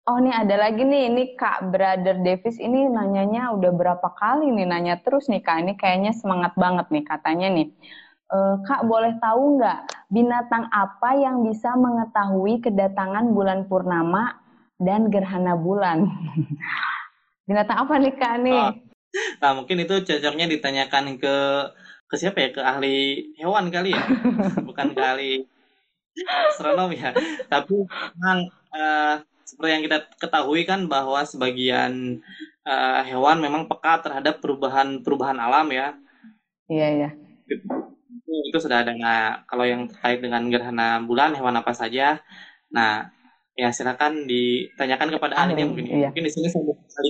Oh ini ada lagi nih, ini Kak Brother Davis ini nanyanya udah berapa kali nih nanya terus nih Kak. Ini kayaknya semangat banget nih katanya nih. E, Kak boleh tahu nggak binatang apa yang bisa mengetahui kedatangan bulan purnama dan gerhana bulan? <laughs> binatang apa nih Kak nih? Oh Nah, mungkin itu cocoknya ditanyakan ke ke siapa ya? Ke ahli hewan kali ya, <laughs> bukan ke ahli astronom ya. Tapi memang uh, seperti yang kita ketahui kan bahwa sebagian uh, hewan memang peka terhadap perubahan-perubahan alam ya. Iya, iya. Itu, itu sudah ada. Nah, kalau yang terkait dengan gerhana bulan, hewan apa saja? Nah, ya silakan ditanyakan kepada ahli mungkin. Iya. Mungkin di sini saya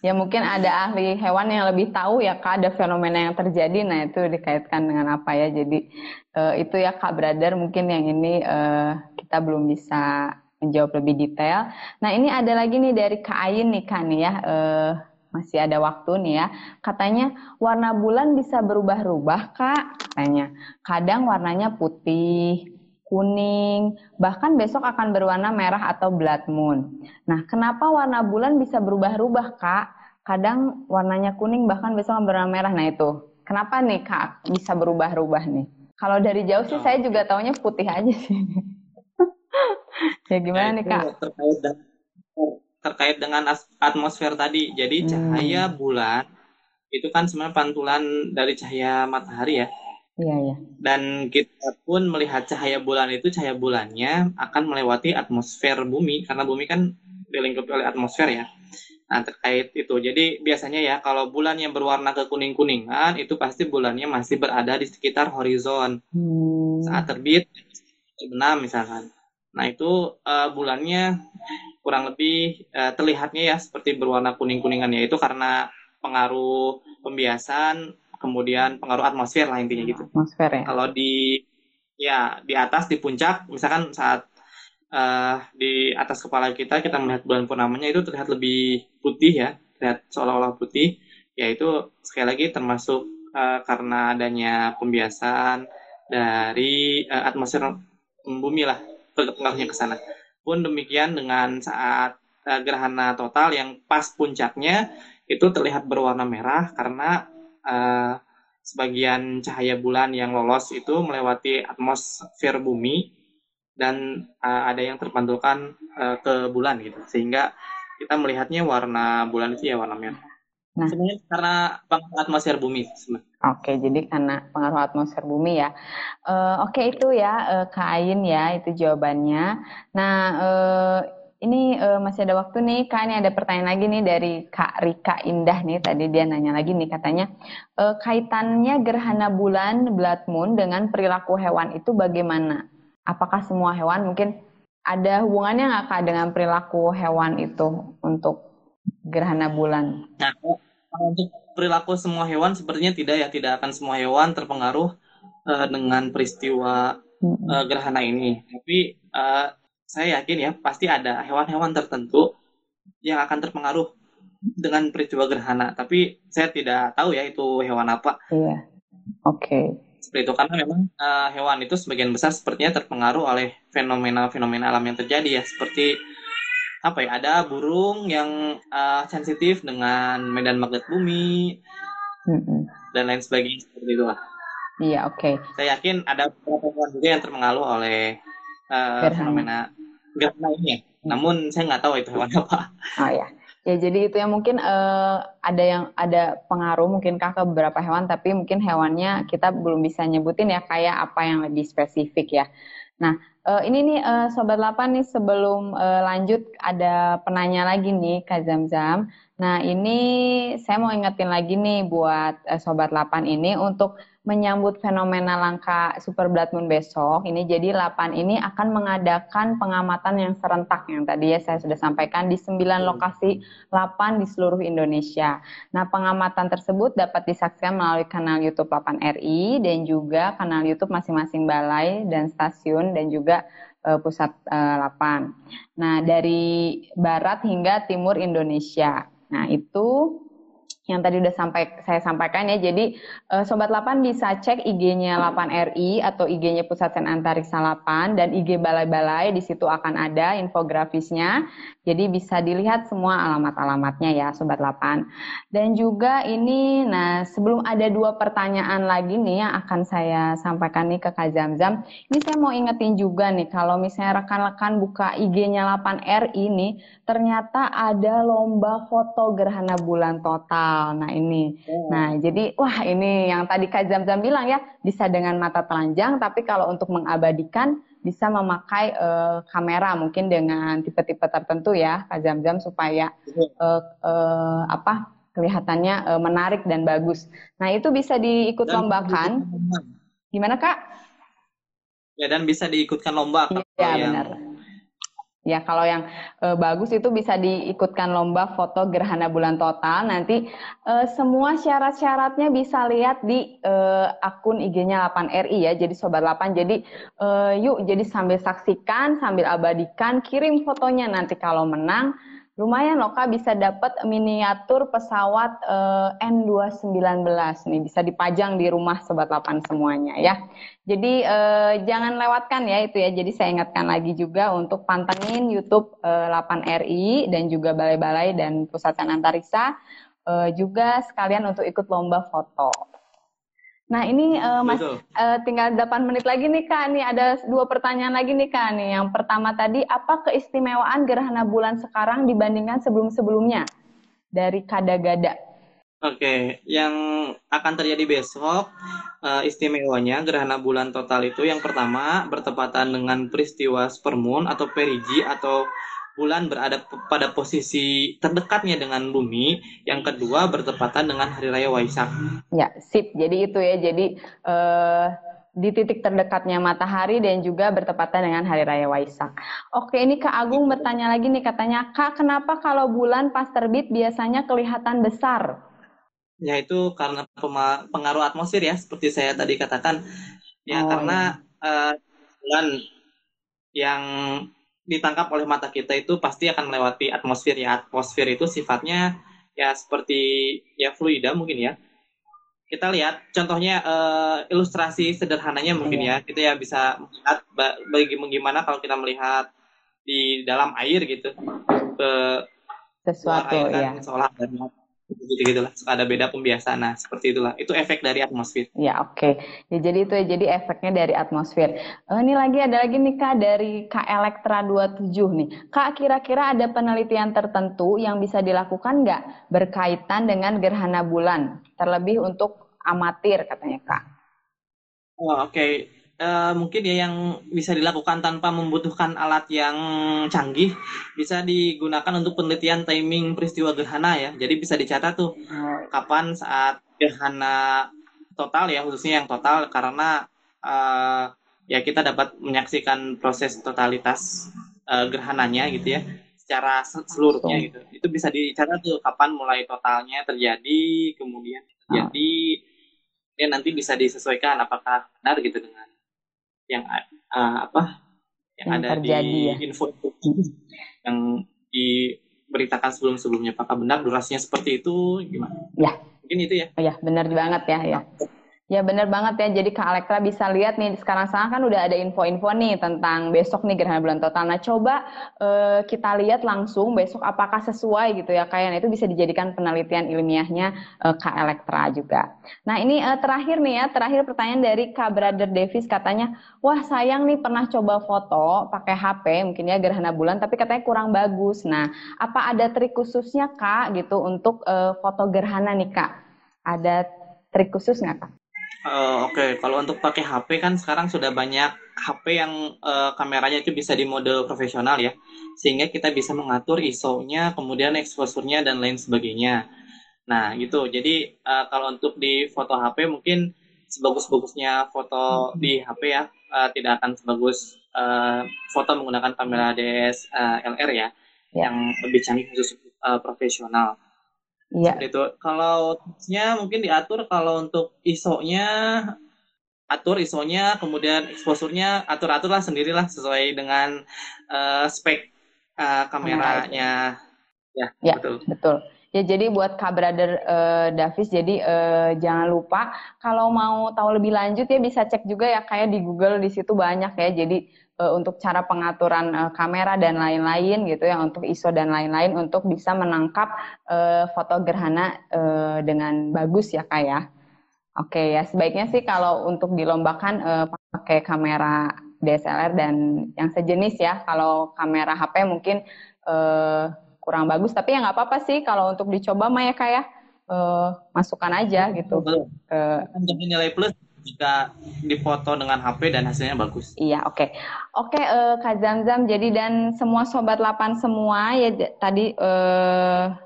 Ya mungkin ada ahli hewan yang lebih tahu ya kak ada fenomena yang terjadi, nah itu dikaitkan dengan apa ya. Jadi uh, itu ya kak brother mungkin yang ini uh, kita belum bisa menjawab lebih detail. Nah ini ada lagi nih dari Kak Ayin nih kan ya. Uh, masih ada waktu nih ya. Katanya warna bulan bisa berubah-ubah kak. Katanya kadang warnanya putih, kuning, bahkan besok akan berwarna merah atau blood moon. Nah, kenapa warna bulan bisa berubah-ubah, Kak? Kadang warnanya kuning, bahkan besok akan berwarna merah. Nah, itu. Kenapa nih, Kak, bisa berubah-ubah nih? Kalau dari jauh sih saya juga taunya putih aja sih. <laughs> ya gimana nah, nih kak? Terkait dengan, terkait dengan atmosfer tadi. Jadi hmm. cahaya bulan itu kan sebenarnya pantulan dari cahaya matahari ya. Iya, iya. Dan kita pun melihat cahaya bulan itu, cahaya bulannya akan melewati atmosfer bumi, karena bumi kan dilingkupi oleh atmosfer ya. Nah, terkait itu. Jadi, biasanya ya, kalau bulan yang berwarna kekuning-kuningan, itu pasti bulannya masih berada di sekitar horizon. Hmm. Saat terbit, terbenam misalkan. Nah, itu uh, bulannya kurang lebih uh, terlihatnya ya seperti berwarna kuning-kuningan, ya. Itu karena pengaruh pembiasan kemudian pengaruh atmosfer lah intinya gitu. Atmosfer ya. Kalau di ya di atas di puncak misalkan saat uh, di atas kepala kita kita melihat bulan purnamanya itu terlihat lebih putih ya, terlihat seolah-olah putih. Ya itu sekali lagi termasuk uh, karena adanya pembiasan dari uh, atmosfer bumi lah pengaruhnya ke sana. Pun demikian dengan saat uh, gerhana total yang pas puncaknya itu terlihat berwarna merah karena uh, sebagian cahaya bulan yang lolos itu melewati atmosfer bumi dan uh, ada yang terpantulkan uh, ke bulan gitu sehingga kita melihatnya warna bulan itu ya warna merah. Nah, sebenarnya karena pengaruh atmosfer bumi. Oke, jadi karena pengaruh atmosfer bumi ya. Uh, Oke itu ya uh, Kain ya itu jawabannya. Nah uh, ini uh, masih ada waktu nih, Kak. Ini ada pertanyaan lagi nih dari Kak Rika Indah nih. Tadi dia nanya lagi nih katanya, uh, kaitannya gerhana bulan blood moon dengan perilaku hewan itu bagaimana? Apakah semua hewan mungkin ada hubungannya nggak Kak dengan perilaku hewan itu untuk gerhana bulan? Nah, untuk perilaku semua hewan sepertinya tidak ya, tidak akan semua hewan terpengaruh uh, dengan peristiwa uh, gerhana ini. Tapi uh, saya yakin ya pasti ada hewan-hewan tertentu yang akan terpengaruh dengan peristiwa gerhana. Tapi saya tidak tahu ya itu hewan apa. Iya. Oke. Okay. Seperti itu karena memang uh, hewan itu sebagian besar sepertinya terpengaruh oleh fenomena-fenomena alam yang terjadi ya seperti apa ya ada burung yang uh, sensitif dengan medan magnet bumi mm-hmm. dan lain sebagainya seperti itu lah. Iya oke. Okay. Saya yakin ada beberapa hewan juga yang terpengaruh oleh uh, fenomena gerhana ini ya. Namun saya nggak tahu itu hewan apa. Oh ya. Ya jadi itu yang mungkin uh, ada yang ada pengaruh mungkin ke beberapa hewan tapi mungkin hewannya kita belum bisa nyebutin ya kayak apa yang lebih spesifik ya. Nah, uh, ini nih uh, sobat 8 nih sebelum uh, lanjut ada penanya lagi nih Kak Zamzam. Nah, ini saya mau ingetin lagi nih buat uh, sobat 8 ini untuk menyambut fenomena langka super blood moon besok, ini jadi 8 ini akan mengadakan pengamatan yang serentak yang tadi ya saya sudah sampaikan di 9 lokasi 8 di seluruh Indonesia. Nah, pengamatan tersebut dapat disaksikan melalui kanal YouTube 8 RI dan juga kanal YouTube masing-masing balai dan stasiun dan juga uh, pusat uh, 8. Nah, dari barat hingga timur Indonesia. Nah, itu yang tadi udah sampai saya sampaikan ya. Jadi uh, sobat 8 bisa cek IG-nya 8 RI atau IG-nya Pusat Sen Antariksa 8 dan IG balai-balai di situ akan ada infografisnya. Jadi bisa dilihat semua alamat-alamatnya ya sobat 8. Dan juga ini nah sebelum ada dua pertanyaan lagi nih yang akan saya sampaikan nih ke Kak Zamzam. Ini saya mau ingetin juga nih kalau misalnya rekan-rekan buka IG-nya 8 RI nih ternyata ada lomba foto gerhana bulan total. Nah ini, oh. nah jadi wah ini yang tadi Kak Zam-Zam bilang ya bisa dengan mata telanjang, tapi kalau untuk mengabadikan bisa memakai uh, kamera mungkin dengan tipe-tipe tertentu ya Kak Zam-Zam supaya uh, uh, apa kelihatannya uh, menarik dan bagus. Nah itu bisa diikut lombakan. Gimana Kak? Ya dan bisa diikutkan lomba. Iya benar Ya, kalau yang e, bagus itu bisa diikutkan lomba foto gerhana bulan total. Nanti e, semua syarat-syaratnya bisa lihat di e, akun IG-nya 8RI ya. Jadi sobat 8. Jadi e, yuk jadi sambil saksikan, sambil abadikan, kirim fotonya nanti kalau menang lumayan loh Kak bisa dapat miniatur pesawat uh, N219 nih bisa dipajang di rumah sobat 8 semuanya ya. Jadi uh, jangan lewatkan ya itu ya. Jadi saya ingatkan lagi juga untuk pantengin YouTube uh, eh, 8RI dan juga balai-balai dan pusat antariksa uh, juga sekalian untuk ikut lomba foto. Nah ini uh, mas uh, tinggal 8 menit lagi nih kak. Nih ada dua pertanyaan lagi nih kak. Nih yang pertama tadi apa keistimewaan gerhana bulan sekarang dibandingkan sebelum-sebelumnya dari Kadagada? Oke, yang akan terjadi besok uh, istimewanya gerhana bulan total itu yang pertama bertepatan dengan peristiwa supermoon atau perigi atau bulan berada pada posisi terdekatnya dengan bumi, yang kedua bertepatan dengan hari raya Waisak. Ya, sip. Jadi itu ya. Jadi uh, di titik terdekatnya matahari dan juga bertepatan dengan hari raya Waisak. Oke, ini Kak Agung bertanya lagi nih katanya, Kak, kenapa kalau bulan pas terbit biasanya kelihatan besar? Ya itu karena pengaruh atmosfer ya, seperti saya tadi katakan. Ya oh, karena ya. Uh, bulan yang ditangkap oleh mata kita itu pasti akan melewati atmosfer ya. Atmosfer itu sifatnya ya seperti ya fluida mungkin ya. Kita lihat contohnya uh, ilustrasi sederhananya mungkin ya. Kita ya bisa melihat bagi bagaimana kalau kita melihat di dalam air gitu ke sesuatu air kan, ya. seolah gitu gitulah ada beda pembiasaan. Nah seperti itulah. Itu efek dari atmosfer. Ya oke. Okay. ya jadi itu ya jadi efeknya dari atmosfer. Uh, ini lagi ada lagi nih kak dari kak Elektra 27 nih. Kak kira-kira ada penelitian tertentu yang bisa dilakukan nggak berkaitan dengan gerhana bulan? Terlebih untuk amatir katanya kak. Oh, oke. okay uh, mungkin ya yang bisa dilakukan tanpa membutuhkan alat yang canggih bisa digunakan untuk penelitian timing peristiwa gerhana ya. Jadi bisa dicatat tuh kapan saat gerhana total ya khususnya yang total karena uh, ya kita dapat menyaksikan proses totalitas uh, gerhananya gitu ya secara seluruhnya gitu. Itu bisa dicatat tuh kapan mulai totalnya terjadi, kemudian terjadi, ya nanti bisa disesuaikan apakah benar gitu dengan yang uh, apa yang, yang ada terjadi, di ya? info yang diberitakan sebelum-sebelumnya apakah benar durasinya seperti itu gimana? Ya. Mungkin itu ya. Oh, ya, benar banget ya, ya. Ya benar banget ya. Jadi Kak Elektra bisa lihat nih sekarang sekarang kan udah ada info-info nih tentang besok nih gerhana bulan total. Nah coba uh, kita lihat langsung besok apakah sesuai gitu ya. Kayak itu bisa dijadikan penelitian ilmiahnya uh, Kak Elektra juga. Nah ini uh, terakhir nih ya, terakhir pertanyaan dari Kak Brother Davis katanya, wah sayang nih pernah coba foto pakai HP mungkin ya gerhana bulan tapi katanya kurang bagus. Nah apa ada trik khususnya Kak gitu untuk uh, foto gerhana nih Kak? Ada trik khusus nggak Kak? Uh, Oke, okay. kalau untuk pakai HP kan sekarang sudah banyak HP yang uh, kameranya itu bisa di mode profesional ya, sehingga kita bisa mengatur ISO-nya, kemudian exposure-nya dan lain sebagainya. Nah, gitu. Jadi uh, kalau untuk di foto HP mungkin sebagus-bagusnya foto di HP ya, uh, tidak akan sebagus uh, foto menggunakan kamera DSLR ya, ya, yang lebih canggih khusus uh, profesional. Iya. itu. Kalau nya mungkin diatur kalau untuk ISO-nya atur ISO-nya, kemudian exposure-nya atur-atur lah sendirilah sesuai dengan uh, spek uh, kameranya. Ya, ya, betul. Betul. Ya jadi buat Kak Brother uh, Davis, jadi uh, jangan lupa kalau mau tahu lebih lanjut ya bisa cek juga ya kayak di Google di situ banyak ya. Jadi uh, untuk cara pengaturan uh, kamera dan lain-lain gitu ya untuk ISO dan lain-lain untuk bisa menangkap uh, foto gerhana uh, dengan bagus ya kak ya. Oke okay, ya sebaiknya sih kalau untuk dilombakan uh, pakai kamera DSLR dan yang sejenis ya. Kalau kamera HP mungkin uh, kurang bagus tapi ya nggak apa-apa sih kalau untuk dicoba mah ya kak ya. Uh, masukkan aja gitu. Ke, nilai plus jika difoto dengan HP dan hasilnya bagus. Iya, oke. Okay. Oke, okay, uh, eh, Kak Zamzam, jadi dan semua sobat 8 semua ya tadi uh,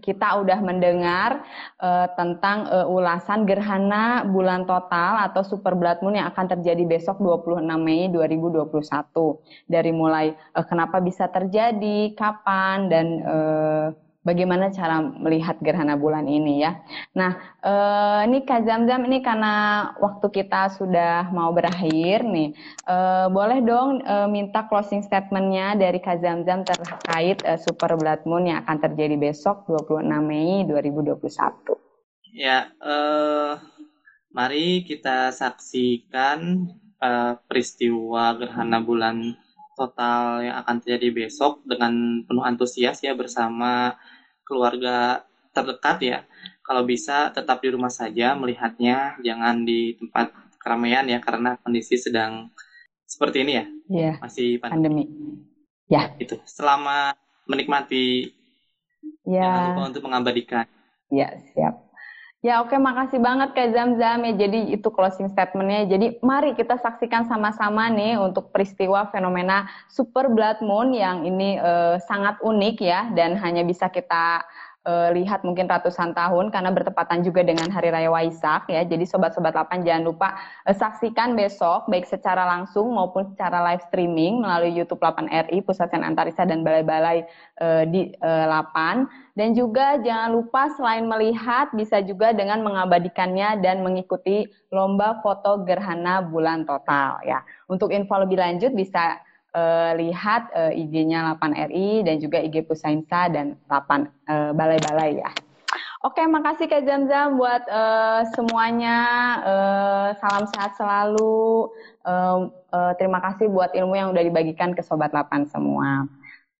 kita udah mendengar uh, tentang uh, ulasan gerhana bulan total atau super blood moon yang akan terjadi besok 26 Mei 2021. Dari mulai uh, kenapa bisa terjadi, kapan dan uh, bagaimana cara melihat gerhana bulan ini ya. Nah, eh, ini Kak Zamzam ini karena waktu kita sudah mau berakhir nih, eh, boleh dong eh, minta closing statementnya dari Kak Zamzam terkait eh, Super Blood Moon yang akan terjadi besok 26 Mei 2021. Ya, eh, mari kita saksikan eh, peristiwa gerhana bulan total yang akan terjadi besok dengan penuh antusias ya bersama keluarga terdekat ya kalau bisa tetap di rumah saja melihatnya, jangan di tempat keramaian ya karena kondisi sedang seperti ini ya. Iya. Masih pandemi. pandemi. Ya. Itu. Selama menikmati ya. jangan lupa untuk mengabadikan. Ya, siap. Ya oke makasih banget Kak Zam-Zam. Ya jadi itu closing statementnya. Jadi mari kita saksikan sama-sama nih untuk peristiwa fenomena super blood moon yang ini uh, sangat unik ya dan hanya bisa kita uh, lihat mungkin ratusan tahun karena bertepatan juga dengan Hari Raya Waisak ya. Jadi sobat-sobat 8 jangan lupa uh, saksikan besok baik secara langsung maupun secara live streaming melalui YouTube 8 RI Pusat Sen Antarisa dan balai-balai uh, di uh, 8 dan juga jangan lupa selain melihat bisa juga dengan mengabadikannya dan mengikuti lomba foto gerhana bulan total ya. Untuk info lebih lanjut bisa uh, lihat uh, IG-nya 8RI dan juga IG Pusainsa dan 8 uh, eh, balai-balai ya. Oke, makasih Kak Zam-Zam buat uh, semuanya. Uh, salam sehat selalu. Uh, uh, terima kasih buat ilmu yang udah dibagikan ke Sobat 8 semua.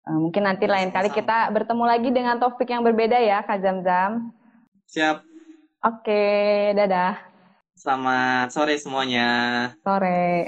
Uh, mungkin nanti lain kali kita bertemu lagi dengan topik yang berbeda ya, Kak Zam-Zam. Siap. Oke, dadah. Selamat sore semuanya. Sore.